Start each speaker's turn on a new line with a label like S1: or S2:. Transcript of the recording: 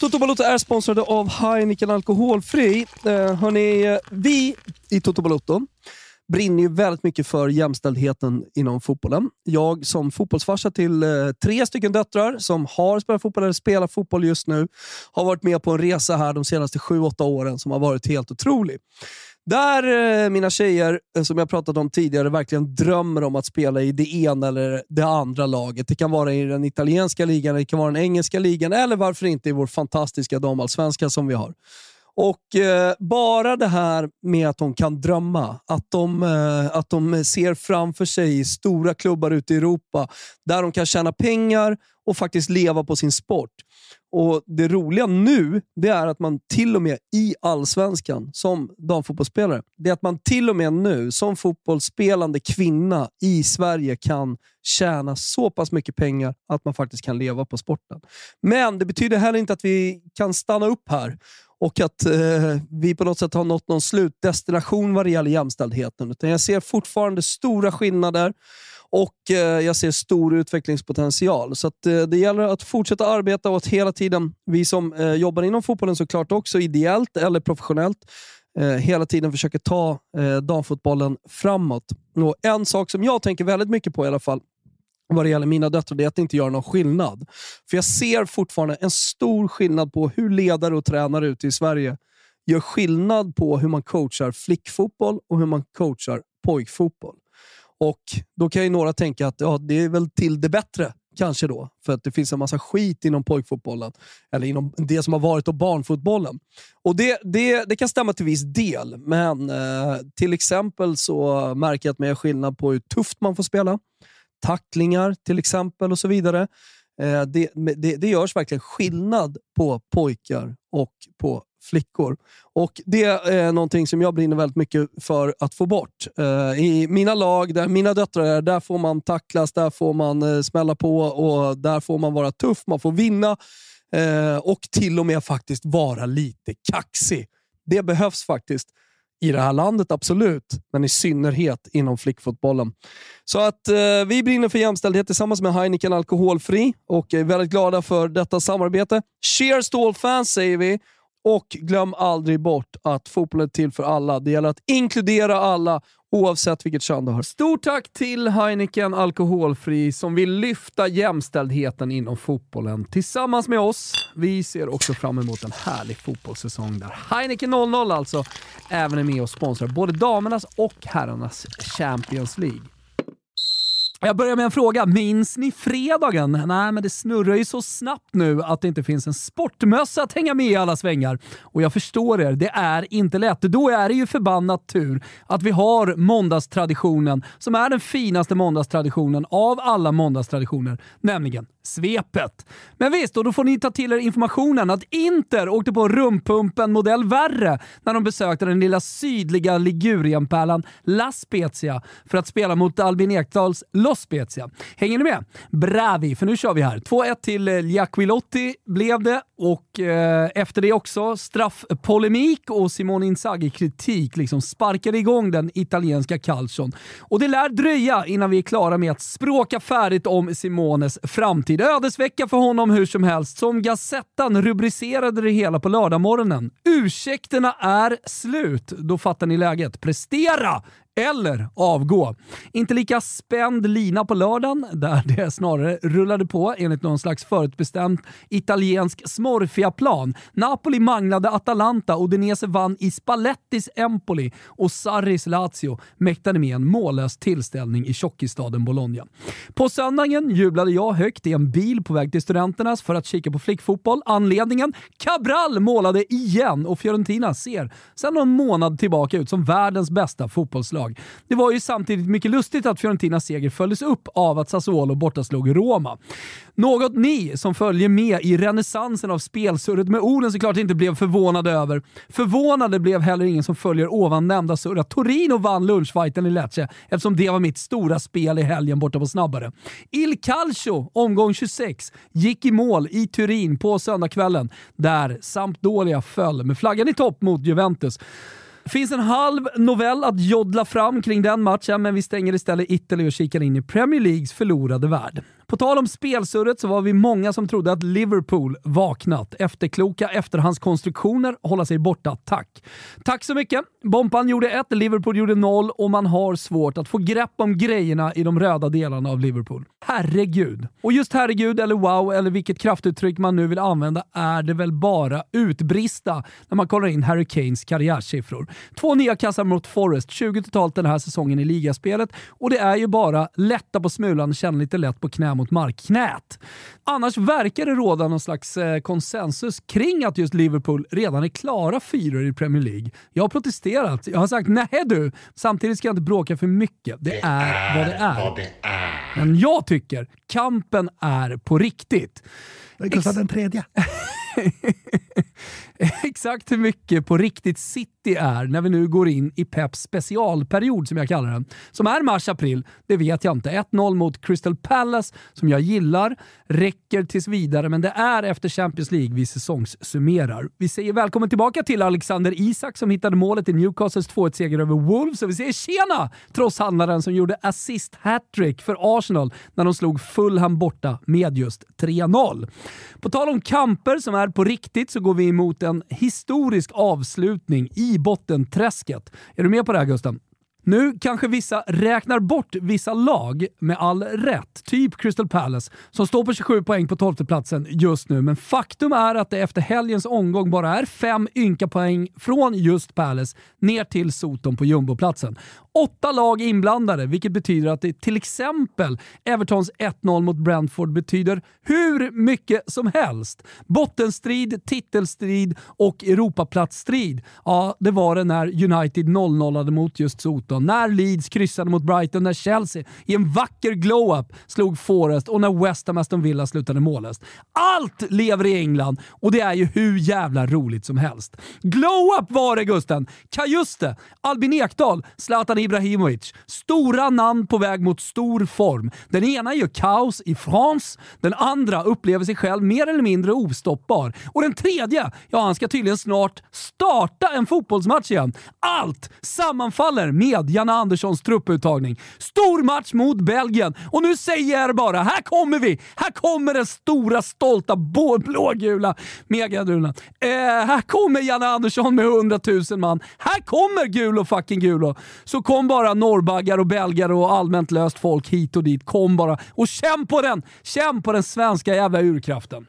S1: Toto Balotto är sponsrade av Heineken Alkoholfri. Eh, hörni, vi i Toto Balotto brinner ju väldigt mycket för jämställdheten inom fotbollen. Jag som fotbollsfarsa till eh, tre stycken döttrar som har spelat fotboll eller spelar fotboll just nu har varit med på en resa här de senaste sju, åtta åren som har varit helt otrolig. Där eh, mina tjejer, eh, som jag pratat om tidigare, verkligen drömmer om att spela i det ena eller det andra laget. Det kan vara i den italienska ligan, det kan vara den engelska ligan eller varför inte i vår fantastiska damallsvenska som vi har. Och eh, Bara det här med att de kan drömma, att de, eh, att de ser framför sig stora klubbar ute i Europa där de kan tjäna pengar och faktiskt leva på sin sport. Och Det roliga nu det är att man till och med i allsvenskan som damfotbollsspelare, det är att man till och med nu som fotbollsspelande kvinna i Sverige kan tjäna så pass mycket pengar att man faktiskt kan leva på sporten. Men det betyder heller inte att vi kan stanna upp här och att eh, vi på något sätt har nått någon slutdestination vad det gäller jämställdheten. Utan jag ser fortfarande stora skillnader och eh, jag ser stor utvecklingspotential. Så att, eh, det gäller att fortsätta arbeta och att hela tiden, vi som eh, jobbar inom fotbollen såklart också, ideellt eller professionellt, eh, hela tiden försöker ta eh, damfotbollen framåt. Och en sak som jag tänker väldigt mycket på i alla fall, vad det gäller mina döttrar, det är att det inte gör någon skillnad. För jag ser fortfarande en stor skillnad på hur ledare och tränare ute i Sverige gör skillnad på hur man coachar flickfotboll och hur man coachar pojkfotboll. Och Då kan ju några tänka att ja, det är väl till det bättre, kanske då. För att det finns en massa skit inom pojkfotbollen, eller inom det som har varit och barnfotbollen. Och det, det, det kan stämma till viss del, men eh, till exempel så märker jag att man gör skillnad på hur tufft man får spela tacklingar till exempel och så vidare. Eh, det, det, det görs verkligen skillnad på pojkar och på flickor. Och Det är någonting som jag brinner väldigt mycket för att få bort. Eh, I mina lag, där mina döttrar är, där får man tacklas, där får man eh, smälla på och där får man vara tuff, man får vinna eh, och till och med faktiskt vara lite kaxig. Det behövs faktiskt i det här landet, absolut. Men i synnerhet inom flickfotbollen. Så att eh, vi brinner för jämställdhet tillsammans med Heineken Alkoholfri och är väldigt glada för detta samarbete. Cheers to all fans säger vi och glöm aldrig bort att fotboll är till för alla. Det gäller att inkludera alla oavsett vilket kön du har. Stort tack till Heineken Alkoholfri som vill lyfta jämställdheten inom fotbollen tillsammans med oss. Vi ser också fram emot en härlig fotbollssäsong där Heineken 00 alltså även är med och sponsrar både damernas och herrarnas Champions League. Jag börjar med en fråga. Minns ni fredagen? Nej, men det snurrar ju så snabbt nu att det inte finns en sportmössa att hänga med i alla svängar. Och jag förstår er, det är inte lätt. Då är det ju förbannat tur att vi har måndagstraditionen som är den finaste måndagstraditionen av alla måndagstraditioner, nämligen svepet. Men visst, och då får ni ta till er informationen att Inter åkte på rumpumpen modell värre när de besökte den lilla sydliga Ligurienpärlan La Spezia för att spela mot Albin Ekdals Los Spezia. Hänger ni med? Bravi, för nu kör vi här. 2-1 till eh, Giaquilotti blev det och eh, efter det också straffpolemik och Simone Inzaghi-kritik liksom sparkade igång den italienska calcion. Och det lär dröja innan vi är klara med att språka färdigt om Simones framtid. Ödesvecka för honom hur som helst. Som Gazettan rubricerade det hela på lördagmorgonen. Ursäkterna är slut. Då fattar ni läget. Prestera eller avgå. Inte lika spänd lina på lördagen, där det snarare rullade på enligt någon slags förutbestämd italiensk smorfiaplan. Napoli manglade Atalanta, Udinese vann i Spallettis Empoli och Sarris Lazio mäktade med en mållös tillställning i tjockisstaden Bologna. På söndagen jublade jag högt i en bil på väg till Studenternas för att kika på flickfotboll. Anledningen? Cabral målade igen och Fiorentina ser sedan någon månad tillbaka ut som världens bästa fotbollslag lag. Det var ju samtidigt mycket lustigt att Fiorentinas seger följdes upp av att Sassuolo bortaslog Roma. Något ni som följer med i renässansen av spelsurret med orden såklart inte blev förvånade över. Förvånade blev heller ingen som följer ovan nämnda surr att Torino vann lunchfighten i Lecce eftersom det var mitt stora spel i helgen borta på snabbare. Il Calcio, omgång 26, gick i mål i Turin på söndagskvällen där Sampdoria föll med flaggan i topp mot Juventus. Det finns en halv novell att joddla fram kring den matchen, men vi stänger istället Italy och kikar in i Premier Leagues förlorade värld.
S2: På tal om spelsurret så var vi många som trodde att Liverpool vaknat. Efterkloka efterhandskonstruktioner hålla sig borta, tack. Tack så mycket. Bompan gjorde ett, Liverpool gjorde noll och man har svårt att få grepp om grejerna i de röda delarna av Liverpool. Herregud. Och just herregud, eller wow, eller vilket kraftuttryck man nu vill använda är det väl bara utbrista när man kollar in Harry Kanes karriärsiffror. Två nya kassar mot Forest, 20 totalt den här säsongen i ligaspelet och det är ju bara lätta på smulan, känna lite lätt på knä mot markknät. Annars verkar det råda någon slags eh, konsensus kring att just Liverpool redan är klara fyror i Premier League. Jag har protesterat. Jag har sagt nej du. Samtidigt ska jag inte bråka för mycket. Det, det är, är, vad det är. Vad det är. Men jag tycker kampen är på riktigt.
S3: Gustav den tredje.
S2: Exakt hur mycket på riktigt City är när vi nu går in i Peps specialperiod, som jag kallar den, som är mars-april, det vet jag inte. 1-0 mot Crystal Palace, som jag gillar, räcker tills vidare, men det är efter Champions League vi säsongssummerar. Vi säger välkommen tillbaka till Alexander Isak som hittade målet i Newcastles 2-1-seger över Wolves, och vi säger tjena trosshandlaren som gjorde assist hattrick för Arsenal när de slog Fulham borta med just 3-0. På tal om kamper som är på riktigt så går vi emot en en historisk avslutning i bottenträsket. Är du med på det här Gusten? Nu kanske vissa räknar bort vissa lag med all rätt, typ Crystal Palace, som står på 27 poäng på 12 platsen just nu. Men faktum är att det efter helgens omgång bara är fem ynka poäng från just Palace ner till Soton på jumboplatsen. Åtta lag inblandade, vilket betyder att det till exempel Evertons 1-0 mot Brentford betyder hur mycket som helst. Bottenstrid, titelstrid och Europaplatsstrid. Ja, det var det när United 0-0 mot just Soton, när Leeds kryssade mot Brighton, när Chelsea i en vacker glow-up slog Forest och när West Ham Aston Villa slutade mållöst. Allt lever i England och det är ju hur jävla roligt som helst. Glow-up var det Gusten! Kajuste, Albin Ekdal, Zlatan Ibrahimovic. Stora namn på väg mot stor form. Den ena gör kaos i France, den andra upplever sig själv mer eller mindre ostoppbar. Och den tredje, ja han ska tydligen snart starta en fotbollsmatch igen. Allt sammanfaller med Janne Anderssons trupputtagning. Stor match mot Belgien och nu säger jag bara, här kommer vi! Här kommer den stora stolta blågula megadulan. Eh, här kommer Janne Andersson med 100 000 man. Här kommer Gulo fucking Gulo. Så kom bara norrbaggar och belgare och allmänt löst folk hit och dit. Kom bara och känn på den! Känn på den svenska jävla urkraften.